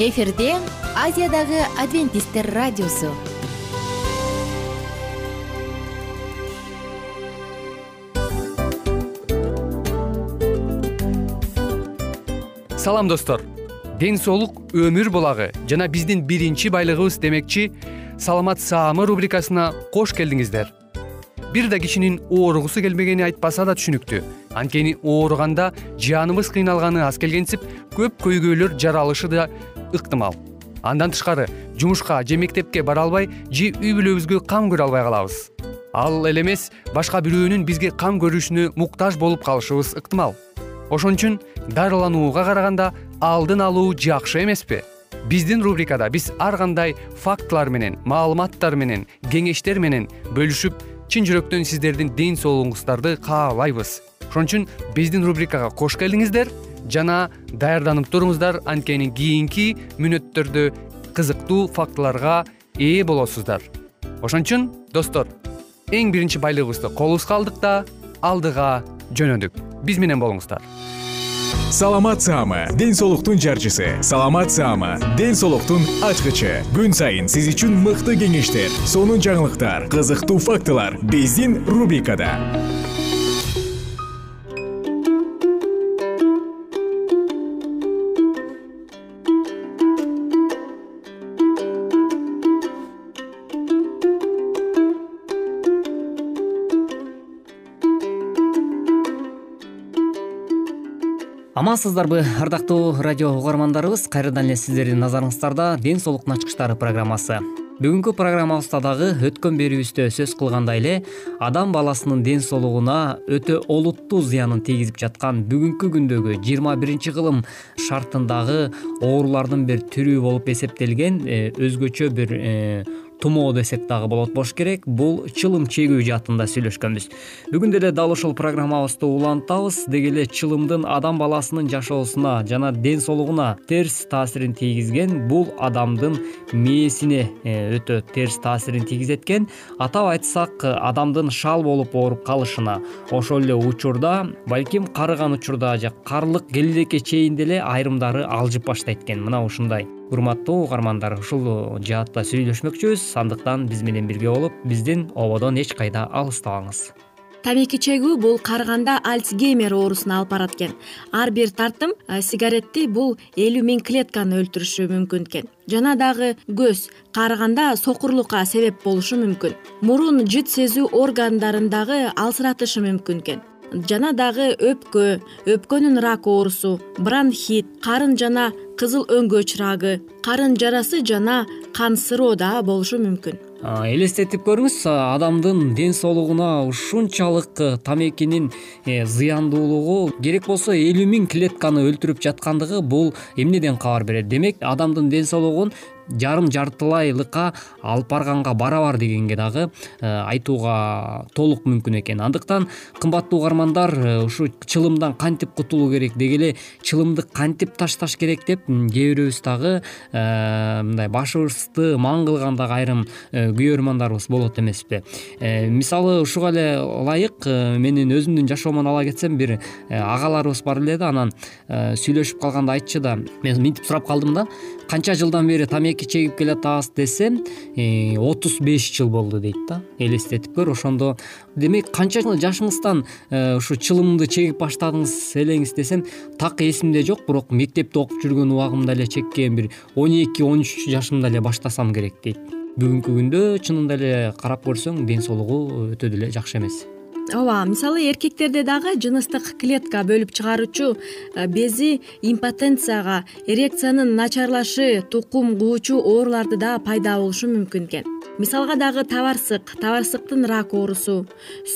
эфирде азиядагы адвентисттер радиосу. Салам достор. Ден соолук өмүр булагы. Жана биздин биринчи байлыгыбыз демекчи саламат саамы рубрикасына кош келдиңиздер. Бир да кишинин ооругусу келбегени айтпаса да түшүнүктүү. Анткени ооруганда жаныбыз кыйналганы аз келгенсип көп көйгөйлөр жаралышы да ыктымал. Андан тышкары жумушка же мектепке бара албай же үй бүлөбүзгө кам көрө албай калабыз. Ал эле эмес башка бирөөнүн бизге кам көрүшүнө муктаж болуп калышыбыз ыктымал. Ошон үчүн дарыланууга караганда алдын алуу жакшы эмеспи. Биздин рубрикада биз ар кандай фактылар менен маалыматтар менен кеңештер менен бөлүшүп чын жүрөктөн сиздердин ден соолугуңуздарды каалайбыз. Ошон үчүн биздин рубрикага кош келдиңиздер жана даярданып туруңуздар. Анткени кийинки мүнөттөрдө кызыктуу фактыларга ээ болосуздар. Ошон үчүн достор эң биринчи байлыгыбызды колубузга алдык да алдыга жөнөдүк. Биз менен болуңуздар. Саламат саама ден соолуктун жарчысы. Саламат саама ден соолуктун ачкычы. Күн сайын сиз үчүн мыкты кеңештер сонун жаңылыктар кызыктуу фактылар. Биздин рубрикада амансыздарбы ардактуу радио угармандарыбыз. Кайрадан эле сиздердин назарыңыздарда ден соолуктун ачкычтары программасы. Бүгүнкү программабызда дагы өткөн берүүбүздө сөз кылгандай эле адам баласынын ден соолугуна өтө олуттуу зыянын тийгизип жаткан бүгүнкү күндөгү жыйырма биринчи кылым шартындагы оорулардын бир түрү болуп эсептелген э, өзгөчө бир э, тумоо десек дагы болот болуш керек. Бул чылым чегүү жаатында сүйлөшкөнбүз. Бүгүн деле дал ушул программабызды улантабыз. Деги эле чылымдын адам баласынын жашоосуна жана ден соолугуна терс таасирин тийгизген бул адамдын мээсине э, өтө терс таасирин тийгизет экен атап айтсак адамдын шал болуп ооруп калышына ошол эле учурда балким карыган учурда же карлык келбеке чейин деле айрымдары алжып баштайт экен. Мына ушундай урматтуу угармандар ушул жаатта сүйлөшмөкчүбүз. Андыктан биз менен бирге болуп биздин ободон эч кайда алыстабаңыз. Тамеки чегүү бул карыганда альцгеймер оорусуна алып барат экен. Ар бир тартым сигаретти бул элүү миң клетканы өлтүрүшү мүмкүн экен. Жана дагы көз карыганда сокурлукка себеп болушу мүмкүн. Мурун жыт сезүү органдарын дагы алсыратышы мүмкүн экен жана дагы өпкө өпкөнүн рак оорусу бронхит карын жана кызыл өңгөч рагы карын жарасы жана кан сыроо да болушу мүмкүн. Элестетип көрүңүз адамдын ден соолугуна ушунчалык тамекинин э, зыяндуулугу керек болсо элүү миң клетканы өлтүрүп жаткандыгы бул эмнеден кабар берет? Демек адамдын ден соолугун жарым жартылайлыкка алып барганга барабар дегенге дагы э, айтууга толук мүмкүн экен. Андыктан кымбаттуу угармандар ушу чылымдан кантип кутулуу керек деги эле чылымды кантип ташташ керек деп кээ бирөөбүз дагы мындай башыбызды маң кылган дагы айрым күйөрмандарыбыз болот эмеспи. Э, мисалы ушуга эле ылайык э, менин өзүмдүн жашоомон ала кетсем бир э, агаларыбыз бар эле да анан сүйлөшүп калганда айтчу да мен мынтип сурап калдым да канча жылдан бери тамеки чегип келатабыз десем отуз беш жыл болду дейт да элестетип көр ошондо. Демек канча жашыңыздан ушу чылымды чегип баштадыңыз элеңиз десем так эсимде жок бирок мектепте окуп жүргөн убагымда эле чеккен бир он эки он үч жашымда эле баштасам керек дейт. Бүгүнкү күндө чынында эле карап көрсөң ден соолугу өтө деле жакшы эмес ооба мисалы эркектерде дагы жыныстык клетка бөлүп чыгаруучу э, бези импотенцияга эрекциянын начарлашы тукум куучу ооруларды да пайда болушу мүмкүн экен. Мисалга дагы табарсык табарсыктын рак оорусу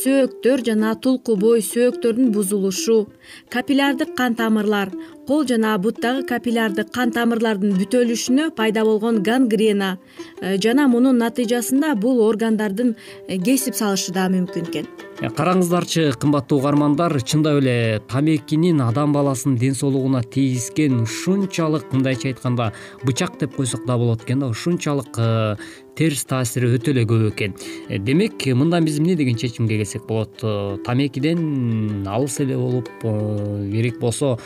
сөөктөр жана тулку бой сөөктөрдүн бузулушу капиллярдык кан тамырлар кол жана буттагы капиллярдык кан тамырлардын бүтөлүшүнө пайда болгон гангрена. Э, жана мунун натыйжасында бул органдардын э, кесип салышы да мүмкүн экен. Э, караңыздарчы кымбаттуу угармандар чындап эле тамекинин адам баласынын ден соолугуна тийгизген ушунчалык мындайча айтканда бычак деп койсок да болот экен да ушунчалык терс таасири өтө эле көп экен. Демек мындан биз эмне деген чечимге келсек болот? Тамекиден алыс эле болуп керек болсо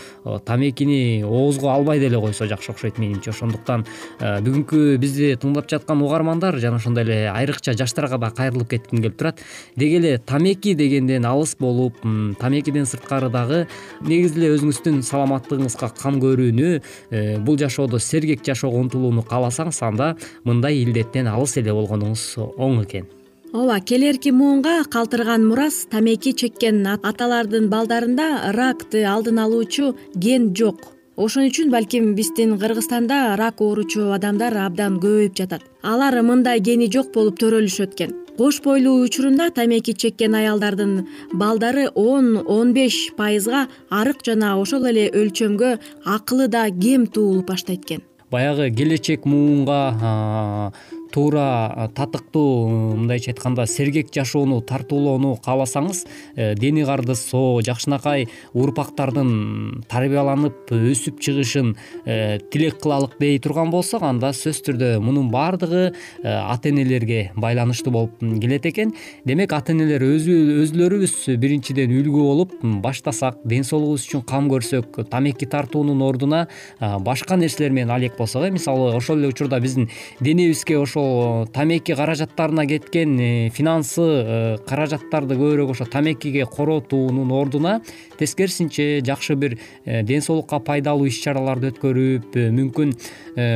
тамекини оозго албай деле койсо жакшы окшойт менимче. Ошондуктан бүгүнкү бизди тыңдап жаткан угармандар жана ошондой эле айрыкча жаштарга да кайрылып кетким келип турат. Деги эле тамеки дегенден алыс болуп тамекиден сырткары дагы негизи эле өзүңүздүн саламаттыгыңызга кам көрүүнү бул жашоодо сергек жашоого умтулууну кааласаңыз анда мындай илдеттен алыс эле болгонуңуз оң экен ооба келэрки муунга калтырган мурас тамеки чеккен аталардын балдарында ракты алдын алуучу ген жок. Ошон үчүн балким биздин кыргызстанда рак ооручу адамдар абдан көбөйүп жатат. Алар мындай гени жок болуп төрөлүшөт экен. Кош бойлуу учурунда тамеки чеккен аялдардын балдары он он беш пайызга арык жана ошол эле өлчөмгө акылы да кем туулуп баштайт экен. Баягы келечек муунга туура татыктуу мындайча айтканда сергек жашоону тартуулоону кааласаңыз э, дени кардысоо жакшынакай урпактардын тарбияланып өсүп чыгышын э, тилек кылалык дей турган болсок анда сөзсүз түрдө мунун баардыгы э, ата энелерге байланыштуу болуп келет экен. Демек ата энелер өзүлөрүбүз биринчиден үлгү болуп баштасак ден соолугубуз үчүн кам көрсөк тамеки тартуунун ордуна башка нерселер менен алек болсок э мисалы ошол эле учурда биздин денебизге ошо тамеки каражаттарына кеткен э, финансы э, каражаттарды көбүрөөк ошо тамекиге коротуунун ордуна тескерисинче жакшы бир э, ден соолукка пайдалуу иш чараларды өткөрүп мүмкүн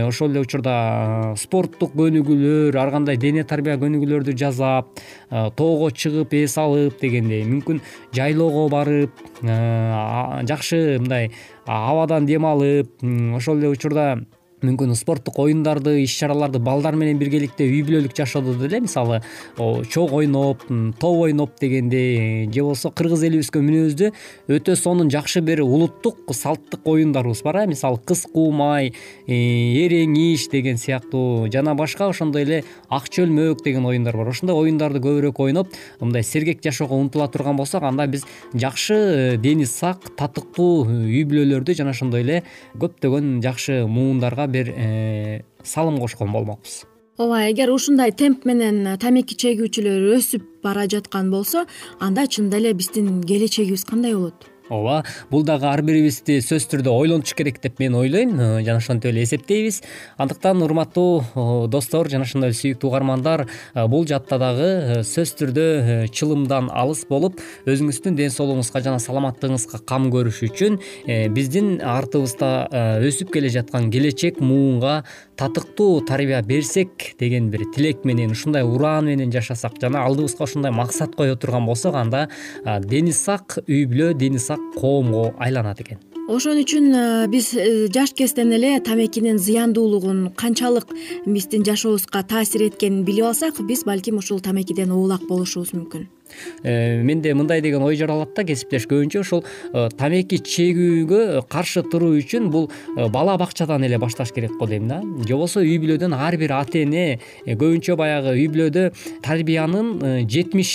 ошол эле учурда спорттук көнүгүүлөр ар кандай дене тарбия көнүгүүлөрдү жасап тоого чыгып эс алып дегендей мүмкүн жайлоого барып жакшы мындай абадан дем алып ошол эле учурда мүмкүн спорттук оюндарды иш чараларды балдар менен биргеликте үй бүлөлүк жашоодо деле мисалы чог ойноп топ ойноп дегендей же болбосо кыргыз элибизге мүнөздүү өтө сонун жакшы бир улуттук салттык оюндарыбыз бар э мисалы кыз куумай э, эрең иш деген сыяктуу жана башка ошондой эле ак чөлмөк деген оюндар бар. Ошондой оюндарды көбүрөөк ойноп мындай сергек жашоого умтула турган болсок анда биз жакшы э, дени сак татыктуу үй бүлөлөрдү жана ошондой эле көптөгөн жакшы муундарга бир э, салым кошкон болмокпуз ооба эгер ушундай темп менен тамеки чегүүчүлөр өсүп бара жаткан болсо анда чынында эле биздин келечегибиз кандай болот ооба бул дагы ар бирибизди сөзсүз түрдө ойлонуш керек деп мен ойлойм. Э, жана ошентип эле эсептейбиз. Андыктан урматтуу э, достор жана ошондой эле сүйүктүү угармандар э, бул жаатта дагы сөзсүз түрдө чылымдан алыс болуп өзүңүздүн ден соолугуңузга жана саламаттыгыңызга кам көрүш үчүн биздин артыбызда өсүп келе жаткан келечек муунга татыктуу тарбия берсек деген бир тилек менен ушундай ураан менен жашасак жана алдыбызга ушундай максат кое турган болсок анда дени сак үй бүлө дени сак коомго айланат экен. Ошон үчүн биз э, жаш кезден эле тамекинин зыяндуулугун канчалык биздин жашообузга таасир эткенин билип алсак биз балким ушул тамекиден оолак болушубуз мүмкүн менде мындай деген ой жаралат да кесиптеш көбүнчө ушул э, тамеки чегүүгө каршы туруу үчүн бул э, бала бакчадан эле башташ керек го дейм да. Же болбосо үй бүлөдөн ар бир ата эне көбүнчө баягы үй бүлөдө тарбиянын жетимиш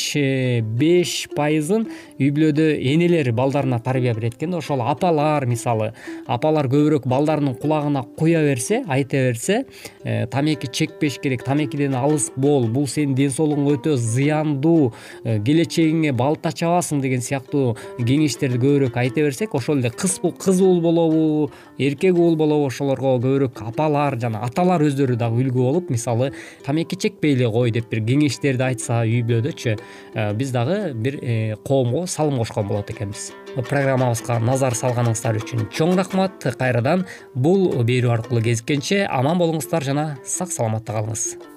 беш пайызын үй бүлөдө энелер балдарына тарбия берет экен да ошол апалар мисалы апалар көбүрөөк балдарынын кулагына куя берсе айта берсе тамеки чекпеш керек тамекиден алыс бол бул сенин ден соолугуңа өтө зыяндуу келечегиңе балта чабасың деген сыяктуу кеңештерди көбүрөөк айта берсек ошол эле кыз кыз уул болобу эркек уул болобу ошолорго көбүрөөк апалар жана аталар өздөрү дагы үлгү болуп мисалы тамеки чекпей эле кой деп бир кеңештерди айтса үй бүлөдөчү э, биз дагы бир э, коомго салым кошкон болот экенбиз. Программабызга назар салганыңыздар үчүн чоң рахмат. Кайрадан бул берүү аркылуу кезиккенче аман болуңуздар жана сак саламатта калыңыз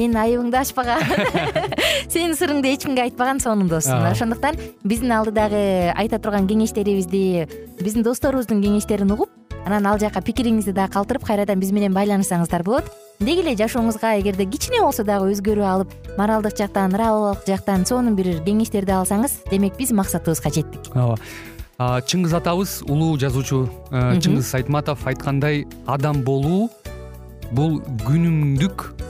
сенин айыбыңды ачпаган сенин сырыңды эч кимге айтпаган сонун дос мына ошондуктан биздин алдыдагы айта турган кеңештерибизди биздин досторубуздун кеңештерин угуп анан ал жака пикириңизди дагы калтырып кайрадан биз менен байланышсаңыздар болот. Деги эле жашооңузга эгерде кичине болсо дагы өзгөрүү алып моралдык жактан нравовалык жактан сонун бир кеңештерди алсаңыз демек биз максатыбызга жеттик. Ооба. Чыңгыз атабыз улуу жазуучу э, чыңгыз айтматов айткандай адам болуу бул күнүмдүк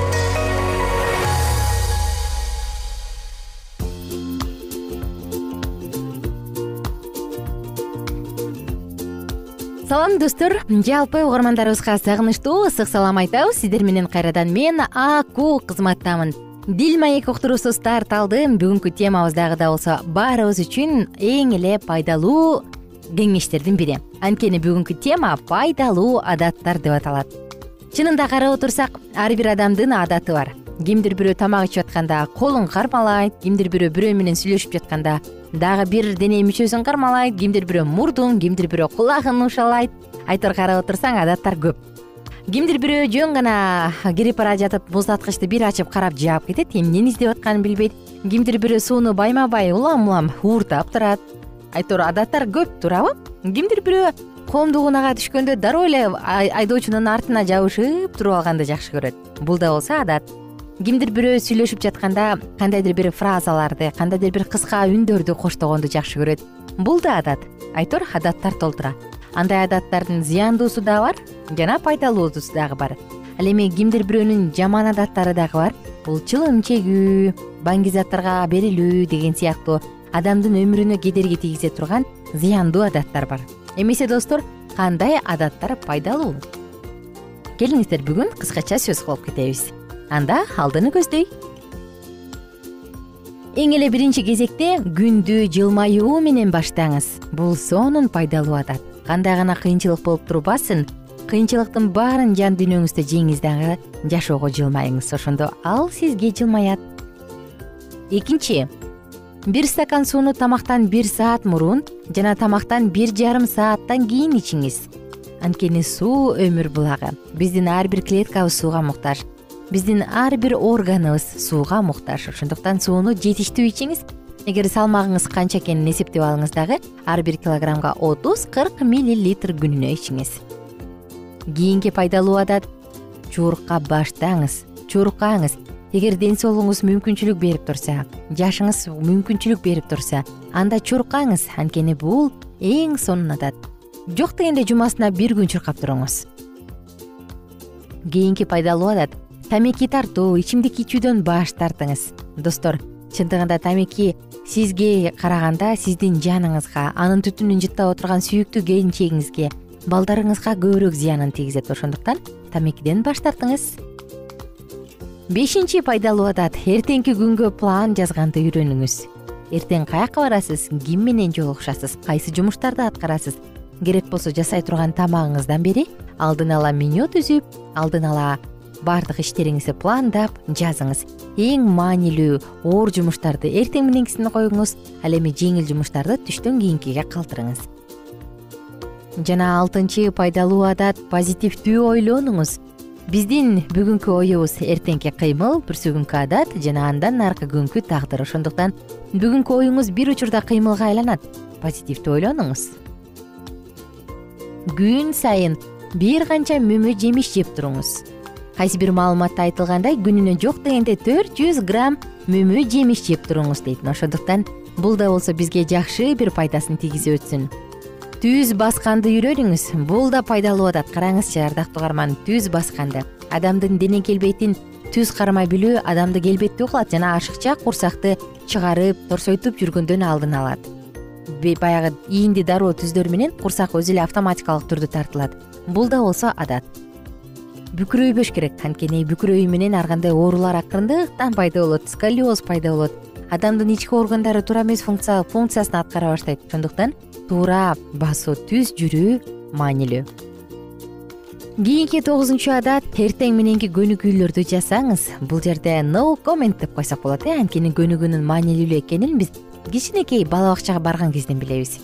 салам достор. Жалпы угармандарыбызга сагынычтуу ысык салам айтабыз. Сиздер менен кайрадан мен аку кызматтамын. Дил маек уктуруусу старт алды бүгүнкү темабыз дагы да болсо баарыбыз үчүн эң эле пайдалуу кеңештердин бири. Анткени бүгүнкү тема пайдалуу адаттар деп аталат. Чынында карап отурсак ар бир адамдын адаты бар кимдир бирөө тамак ичип атканда колун кармалайт кимдир бирөө бирөө менен сүйлөшүп жатканда дагы бир дене мүчөсүн кармалайт кимдир бирөө мурдун кимдир бирөө кулагын ушалайт. Айтор карап отурсаң адаттар көп. Кимдир бирөө жөн гана кирип бара жатып муздаткычты бир ачып карап жаап кетет эмнени издеп атканын билбейт. Кимдир бирөө сууну байма бай улам улам ууртап турат. Айтор адаттар көп туурабы? Кимдир бирөө коомдук унаага түшкөндө дароо эле айдоочунун артына жабышып туруп алганды жакшы көрөт. Бул да болсо адат кимдир бирөө сүйлөшүп жатканда кандайдыр бир фразаларды кандайдыр бир кыска үндөрдү коштогонду жакшы көрөт. Бул да адат. Айтор адаттар толтура. Андай адаттардын зыяндуусу дагы бар жана пайдалуусу дагы бар. Ал эми кимдир бирөөнүн жаман адаттары дагы бар. Бул чылым чегүү баңги заттарга берилүү деген сыяктуу. Адамдын өмүрүнө кедерги тийгизе турган зыяндуу адаттар бар. Эмесе достор кандай адаттар пайдалуу? Келиңиздер бүгүн кыскача сөз кылып кетебиз анда алдыны көздөй. Эң эле биринчи кезекте күндү жылмаюу менен баштаңыз. Бул сонун пайдалуу адат. Кандай гана кыйынчылык болуп турбасын. Кыйынчылыктын баарын жан дүйнөңүздө жеңиңиз дагы жашоого жылмайыңыз. Ошондо ал сизге жылмаят. Экинчи бир стакан сууну тамактан бир саат мурун жана тамактан бир жарым сааттан кийин ичиңиз. Анткени суу өмүр булагы. Биздин ар бир клеткабыз сууга муктаж биздин ар бир органыбыз сууга муктаж. Ошондуктан сууну жетиштүү ичиңиз эгер салмагыңыз канча экенин эсептеп алыңыз дагы ар бир килограммга отуз кырк миллилитр күнүнө ичиңиз. Кийинки пайдалуу адат чуурукка баштаңыз чууруккаңыз эгер ден соолугуңуз мүмкүнчүлүк берип турса жашыңыз мүмкүнчүлүк берип турса анда чуруккаңыз анткени бул эң сонун адат. Жок дегенде жумасына бир күн чуркап туруңуз. Кийинки пайдалуу адат тамеки тартуу ичимдик ичүүдөн баш тартыңыз. Достор чындыгында тамеки сизге караганда сиздин жаныңызга анын түтүнүн жыттап отурган сүйүктүү келинчегиңизге балдарыңызга көбүрөөк зыянын тийгизет. Ошондуктан тамекиден баш тартыңыз. Бешинчи пайдалуу адат эртеңки күнгө план жазганды үйрөнүңүз. Эртең каяка барасыз ким менен жолугушасыз кайсы жумуштарды аткарасыз? Керек болсо жасай турган тамагыңыздан бери алдын ала меню түзүп алдын ала баардык иштериңизди пландап жазыңыз. Эң маанилүү оор жумуштарды эртең мененкисине коюңуз ал эми жеңил жумуштарды түштөн кийинкиге калтырыңыз. Жана алтынчы пайдалуу адат позитивдүү ойлонуңуз. Биздин бүгүнкү оюбуз эртеңки кыймыл бүрсүгүнкү адат жана андан наркы күnkү тагдыр ошондуктан бүгүнкү оюңуз бир учурда кыймылга айланат. Позитивдүү ойлонуңуз. Күн сайын бир канча мөмө жемиш жеп туруңуз кайсы бир маалыматта айтылгандай күнүнө жок дегенде төрт жүз грамм мөмө жемиш жеп туруңуз дейт. Ошондуктан бул да болсо бизге жакшы бир пайдасын тийгизип өтсүн. Түз басканды үйрөнүңүз. Бул да пайдалуу адат. Караңызчы ардактуу угарман түз басканды. Адамдын дене келбетин түз кармай билүү адамды келбеттүү кылат жана ашыкча курсакты чыгарып торсойтуп жүргөндөн алдын алат. Баягы иинди дароо түздөр менен курсак өзү эле автоматикалык түрдө тартылат. Бул да болсо адат бүкүрөйбөш керек. Анткени бүкүрөйүү менен ар кандай оорулар акырындыктан пайда болот сколиоз пайда болот. Адамдын ички органдары туура эмес функциясын аткара баштайт. Ошондуктан туура басуу түз жүрүү маанилүү. Кийинки тогузунчу адат эртең мененки көнүгүүлөрдү жасаңыз. Бул жерде no comment деп койсок болот э? Анткени көнүгүүнүн маанилүүлүү экенин биз кичинекей бала бакчага барган кезден билебиз.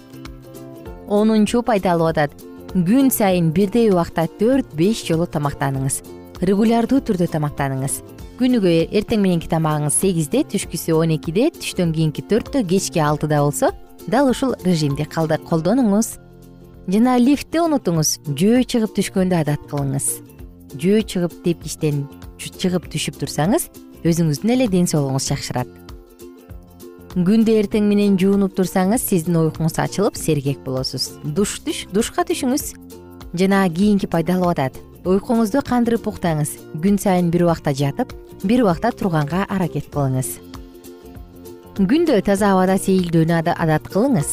Онунчу пайдалуу адат күн сайын бирдей убакта төрт беш жолу тамактаныңыз. Регулярдуу түрдө тамактаныңыз. Күнүгө эртең мененки тамагыңыз сегизде түшкүсү он экиде түштөн кийинки төрттө кечки алтыда болсо дал ушул режимди колдонуңуз. Жана лифтти унутуңуз жөө чыгып түшкөндө адат кылыңыз. Жөө чыгып тепкичтен чыгып түшүп турсаңыз өзүңүздүн эле ден соолугуңуз жакшырат күндө эртең менен жуунуп турсаңыз сиздин уйкуңуз ачылып сергек болосуз. Душ душка түшүңүз жана кийинки пайдалуу адат уйкуңузду кандырып уктаңыз күн сайын бир убакта жатып бир убакта турганга аракет кылыңыз күндө таза абада сейилдөөнү адат кылыңыз.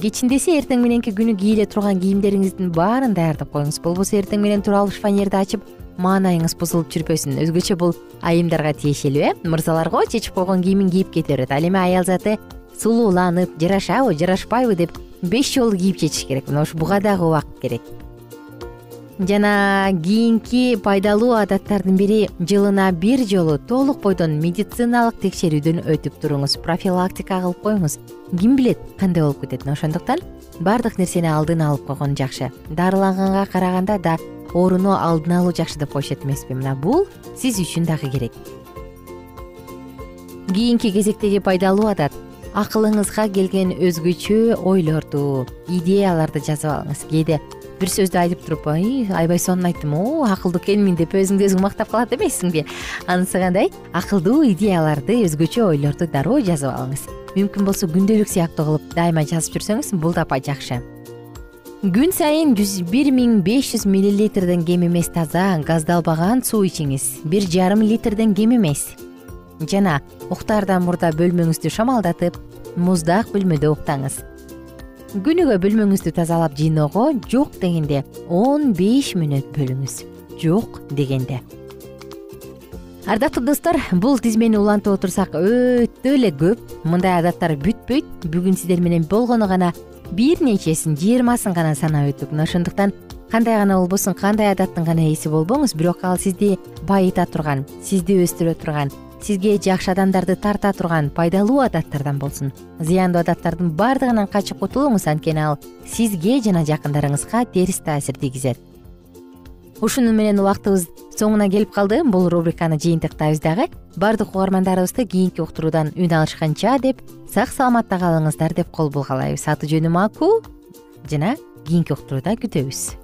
Кечиндесе эртең мененки күнү кийле турган кийимдериңиздин баарын даярдап коюңуз. Болбосо эртең менен тура алыш фанерди ачып маанайыңыз бузулуп жүрбөсүн өзгөчө бул айымдарга тиешелүү э? Мырзаларго чечип койгон кийимин кийип кете берет ал эми аял заты сулууланып жарашабы жарашпайбы деп беш жолу кийип чечиш керек. Мына ушу буга дагы убакыт керек. Жана кийинки пайдалуу адаттардын бири жылына бир жолу толук бойдон медициналык текшерүүдөн өтүп туруңуз. Профилактика кылып коюңуз. Ким билет кандай болуп кетет? Мына ошондуктан баардык нерсени алдын алып койгон жакшы. Дарыланганга караганда да ооруну алдын алуу жакшы деп коюшат эмеспи. Мына бул сиз үчүн дагы керек. Кийинки кезектеги пайдалуу адат. Акылыңызга келген өзгөчө ойлорду идеяларды жазып алыңыз кээде бир сөздү айтып туруп аябай сонун айттым о акылдуу экенмин деп өзүңдү өзүң мактап калат эмессиңби анысы кандай акылдуу идеяларды өзгөчө ойлорду дароо жазып алыңыз. Мүмкүн болсо күндөлүк сыяктуу кылып дайыма жазып жүрсөңүз бул да жакшы күн сайын жүз бир миң беш жүз миллилитрден кем эмес таза газдалбаган суу ичиңиз. Бир жарым литрден кем эмес. Жана уктаардан мурда бөлмөңүздү шамалдатып муздак бөлмөдө уктаңыз күнүгө бөлмөңүздү тазалап жыйноого жок дегенде он беш мүнөт бөлүңүз. Жок дегенде. Ардактуу достор бул тизмени улантып отурсак өтө эле көп. Мындай адаттар бүтпөйт. Бүгүн сиздер менен болгону гана бир нечесин жыйырмасын гана санап өттүк мына ошондуктан кандай гана болбосун кандай адаттын гана ээси болбоңуз бирок ал сизди байыта турган сизди өстүрө турган сизге жакшы адамдарды тарта турган пайдалуу адаттардан болсун. Зыяндуу адаттардын баардыгынан качып кутулуңуз анткени ал сизге жана жакындарыңызга терс таасир тийгизет. Ушуну менен убактыбыз соңуна келип калдым бул рубриканы жыйынтыктайбыз дагы. Баардык угармандарыбызды кийинки уктуруудан үн алышканча деп сак саламатта калыңыздар деп кол булгалайбыз. Аты жөнүм аку. Жана кийинки уктурууда күтөбүз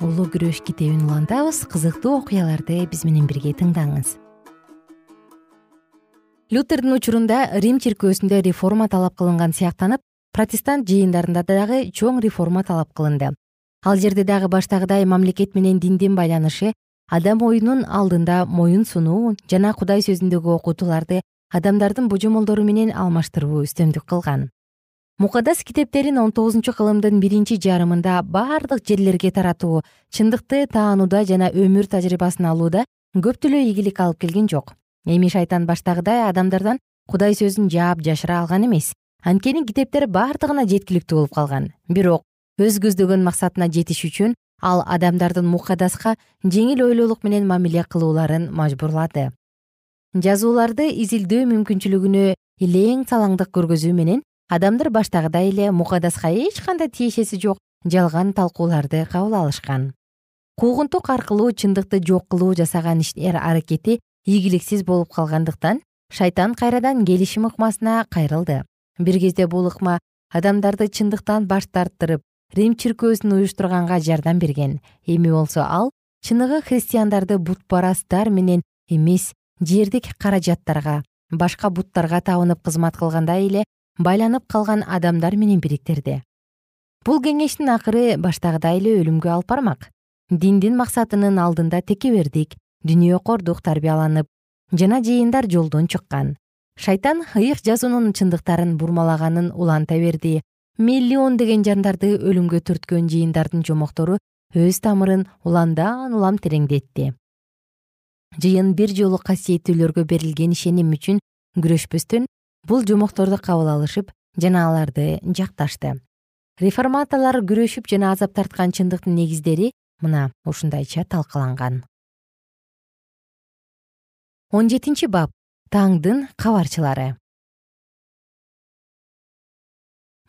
улуу күрөш китебин улантабыз кызыктуу окуяларды биз менен бирге тыңдаңыз. Лютердин учурунда рим чиркөөсүндө реформа талап кылынган сыяктанып протестант жыйындарында дагы чоң реформа талап кылынды. Ал жерде дагы баштагыдай мамлекет менен диндин байланышы адам оюнун алдында моюн сунуу жана кудай сөзүндөгү окутууларды адамдардын божомолдору менен алмаштыруу үстөмдүк кылган мукадас китептерин он тогузунчу кылымдын биринчи жарымында баардык жерлерге таратуу чындыкты таанууда жана өмүр тажрыйбасын алууда көп деле ийгилик алып келген жок. Эми шайтан баштагыдай адамдардан кудай сөзүн жаап жашыра алган эмес. Анткени китептер баардыгына жеткиликтүү болуп калган. Бирок өз көздөгөн максатына жетиш үчүн ал адамдардын мукадаска жеңил ойлуулук менен мамиле кылууларын мажбурлады. Жазууларды изилдөө мүмкүнчүлүгүнө илең салаңдык көргөзүү менен адамдар баштагыдай эле мукадаска эч кандай тиешеси жок жалган талкууларды кабыл алышкан. Куугунтук аркылуу чындыкты жок кылуу жасаган иштер аракети ийгиликсиз болуп калгандыктан шайтан кайрадан келишим ыкмасына кайрылды. Бир кезде бул ыкма адамдарды чындыктан баш тарттырып рим чиркөөсүн уюштурганга жардам берген. Эми болсо ал чыныгы христиандарды бутпарасттар менен эмес жердик каражаттарга башка буттарга табынып кызмат кылгандай эле байланып калган адамдар менен бириктирди бул кеңештин акыры баштагыдай эле өлүмгө алып бармак. Диндин максатынын алдында текебердик дүнүйөкордук тарбияланып жана жыйындар жолдон чыккан. Шайтан ыйык жазуунун чындыктарын бурмалаганын уланта берди. Миллиондеген жандарды өлүмгө түрткөн жыйындардын жомоктору өз тамырын уламдан улам тереңдетти. Жыйын бир жолу касиеттүүлөргө берилген ишеним үчүн күрөшпөстөн бул жомокторду кабыл алышып жана аларды жакташты. Реформаторлор күрөшүп жана азап тарткан чындыктын негиздери мына ушундайча талкаланган. Он жетинчи бап. Таңдын кабарчылары.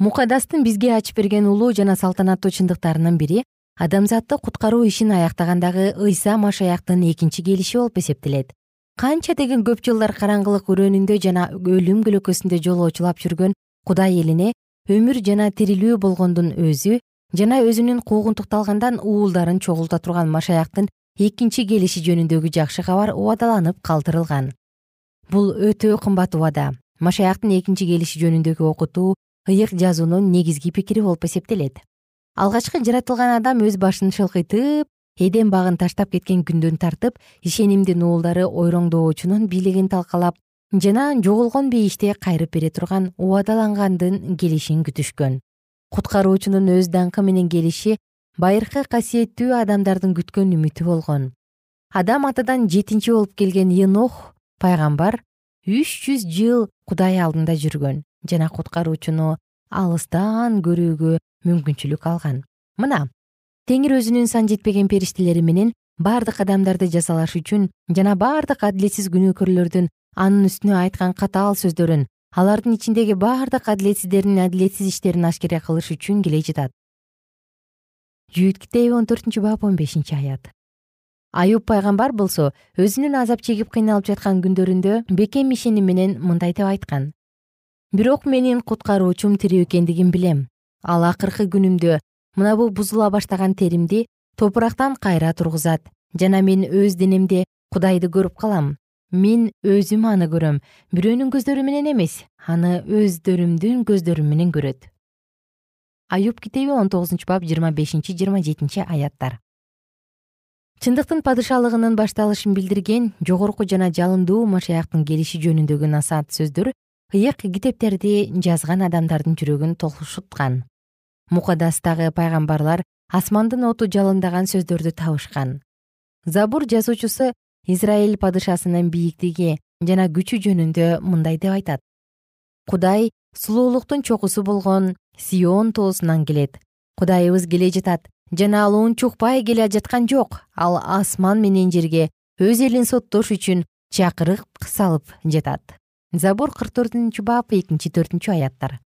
Мукадастын бизге ачып берген улуу жана салтанаттуу чындыктарынын бири адамзатты куткаруу ишин аяктагандагы ыйса машаяктын экинчи келиши болуп эсептелет канча деген көп жылдар караңгылык өрөөнүндө жана өлүм көлөкөсүндө жолоочулап жүргөн кудай элине өмүр жана тирилүү болгондун өзү жана өзүнүн куугунтукталгандан уулдарын чогулта турган машаяктын экинчи келиши жөнүндөгү жакшы кабар убадаланып калтырылган. Бул өтө кымбат убада. Машаяктын экинчи келиши жөнүндөгү окутуу ыйык жазуунун негизги пикири болуп эсептелет. Алгачкы жаратылган адам өз башын шылкыйтып эдем багын таштап кеткен күндөн тартып ишенимдин уулдары ойроңдоочунун бийлигин талкалап жана жоголгон бейиште кайрып бере турган убадалангандын келишин күтүшкөн. Куткаруучунун өз даңкы менен келиши байыркы касиеттүү адамдардын күткөн үмүтү болгон. Адам атадан жетинчи болуп келген енох пайгамбар үч жүз жыл кудай алдында жүргөн жана куткаруучуну алыстан көрүүгө мүмкүнчүлүк алган. Мына теңир өзүнүн сан жетпеген периштелери менен бардык адамдарды жазалаш үчүн жана бардык адилетсиз күнөөкөрлөрдүн анын үстүнө айткан катаал сөздөрүн алардын ичиндеги бардык адилетсиздердин адилетсиз иштерин ашкере кылыш үчүн келе жатат. Жүйүт китеби он төртүнчү бап он бешинчи аят. Аюб пайгамбар болсо өзүнүн азап чегип кыйналып жаткан күндөрүндө бекем ишеним менен мындай деп айткан. Бирок менин куткаруучум тирүү экендигин билем. Ал акыркы күнүмдө мына бул бузула баштаган теримди топурактан кайра тургузат. Жана мен өз денемде кудайды көрүп калам. Мен өзүм аны көрөм. Бирөөнүн көздөрү менен эмес аны өздөрүмдүн көздөрүм менен көрөт. Аюб китеби он тогузунчу бап жыйырма бешинчи жыйырма жетинчи аяттар. Чындыктын падышалыгынын башталышын билдирген жогорку жана жалындуу машаяктын келиши жөнүндөгү насаат сөздөр ыйык китептерди жазган адамдардын жүрөгүн толкушуткан мукадастагы пайгамбарлар асмандын оту жалындаган сөздөрдү табышкан. Забур жазуучусу израиль падышасынын бийиктиги жана күчү жөнүндө мындай деп айтат. Кудай сулуулуктун чокусу болгон сион тоосунан келет. Кудайыбыз келе жатат жана ал унчукпай келе жаткан жок. Ал асман менен жерге өз элин соттош үчүн чакырык салып жатат забур кырк төртүнчү бап экинчи төртүнчү аяттар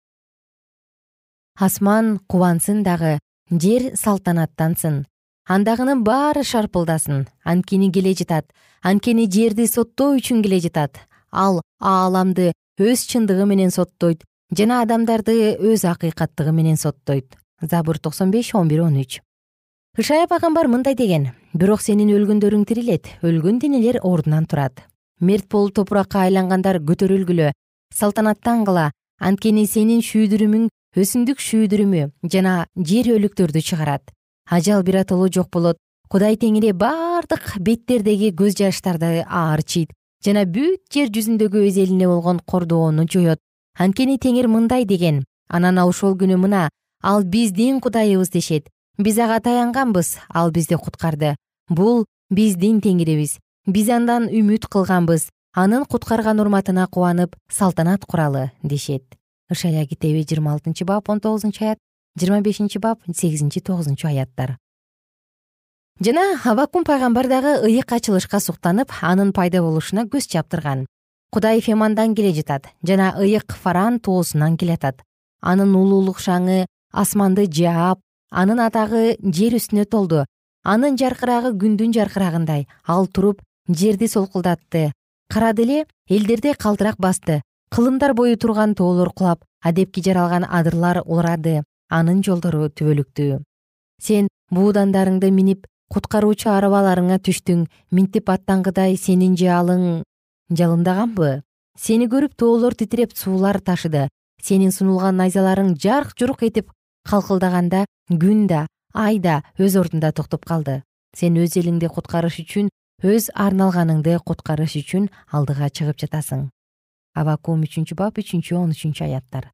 асман кубансын дагы жер салтанаттансын андагынын баары шарпылдасын. Анткени келе жатат. Анткени жерди соттоо үчүн келе жатат. Ал ааламды өз чындыгы менен соттойт жана адамдарды өз акыйкаттыгы менен соттойт. Забур токсон беш он бир он үч. Ышая пайгамбар мындай деген. Бирок сенин өлгөндөрүң тирилет. Өлгөн денелер ордунан турат. Мерт болуп топуракка айлангандар көтөрүлгүлө салтанаттангыла анткени сенин шүүдүрүмүң өсүмдүк шүүдүрүмү жана жер өлүктөрдү чыгарат. Ажал биротоло жок болот. Кудай теңири бардык беттердеги көз жаштарды аарчийт жана бүт жер жүзүндөгү өз элине болгон кордоону жоет анткени теңир мындай деген анан ошол күнү мына ал биздин кудайыбыз дешет. Биз ага таянганбыз ал бизди куткарды. Бул биздин теңирибиз. Биз андан үмүт кылганбыз. Анын куткарган урматына кубанып салтанат куралы дешет ышая китеби жыйырма алтынчы бап он тогузунчу аят жыйырма бешинчи бап сегизинчи тогузунчу аяттар. Жана абакум пайгамбар дагы ыйык ачылышка суктанып анын пайда болушуна көз чаптырган. Кудай фемандан келе жатат жана ыйык фаран тоосунан келатат анын улуулук шаңы асманды жаап анын атагы жер үстүнө толду. Анын жаркырагы күндүн жаркырагындай ал туруп жерди солкулдатты. Карады эле элдерди калтырак басты кылымдар бою турган тоолор кулап адепки жаралган адырлар урады анын жолдору түбөлүктүү сен буудандарыңды минип куткаруучу арабаларыңа түштүң минтип аттангыдай сенин жаалың жалындаганбы сени көрүп тоолор титиреп суулар ташыды. Сенин сунулган найзаларың жарк журк этип калкылдаганда күн да ай да өз ордунда токтоп калды. Сен өз элиңди куткарыш үчүн өз арналганыңды куткарыш үчүн алдыга чыгып жатасың абакум үчүнчү бап үчүнчү он үчүнчү аяттар.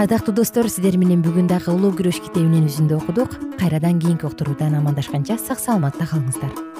Ардактуу достор сиздер менен бүгүн дагы улуу күрөш китебинин үзүндү окудук. Кайрадан кийинки уктуруудан амандашканча сак саламатта калыңыздар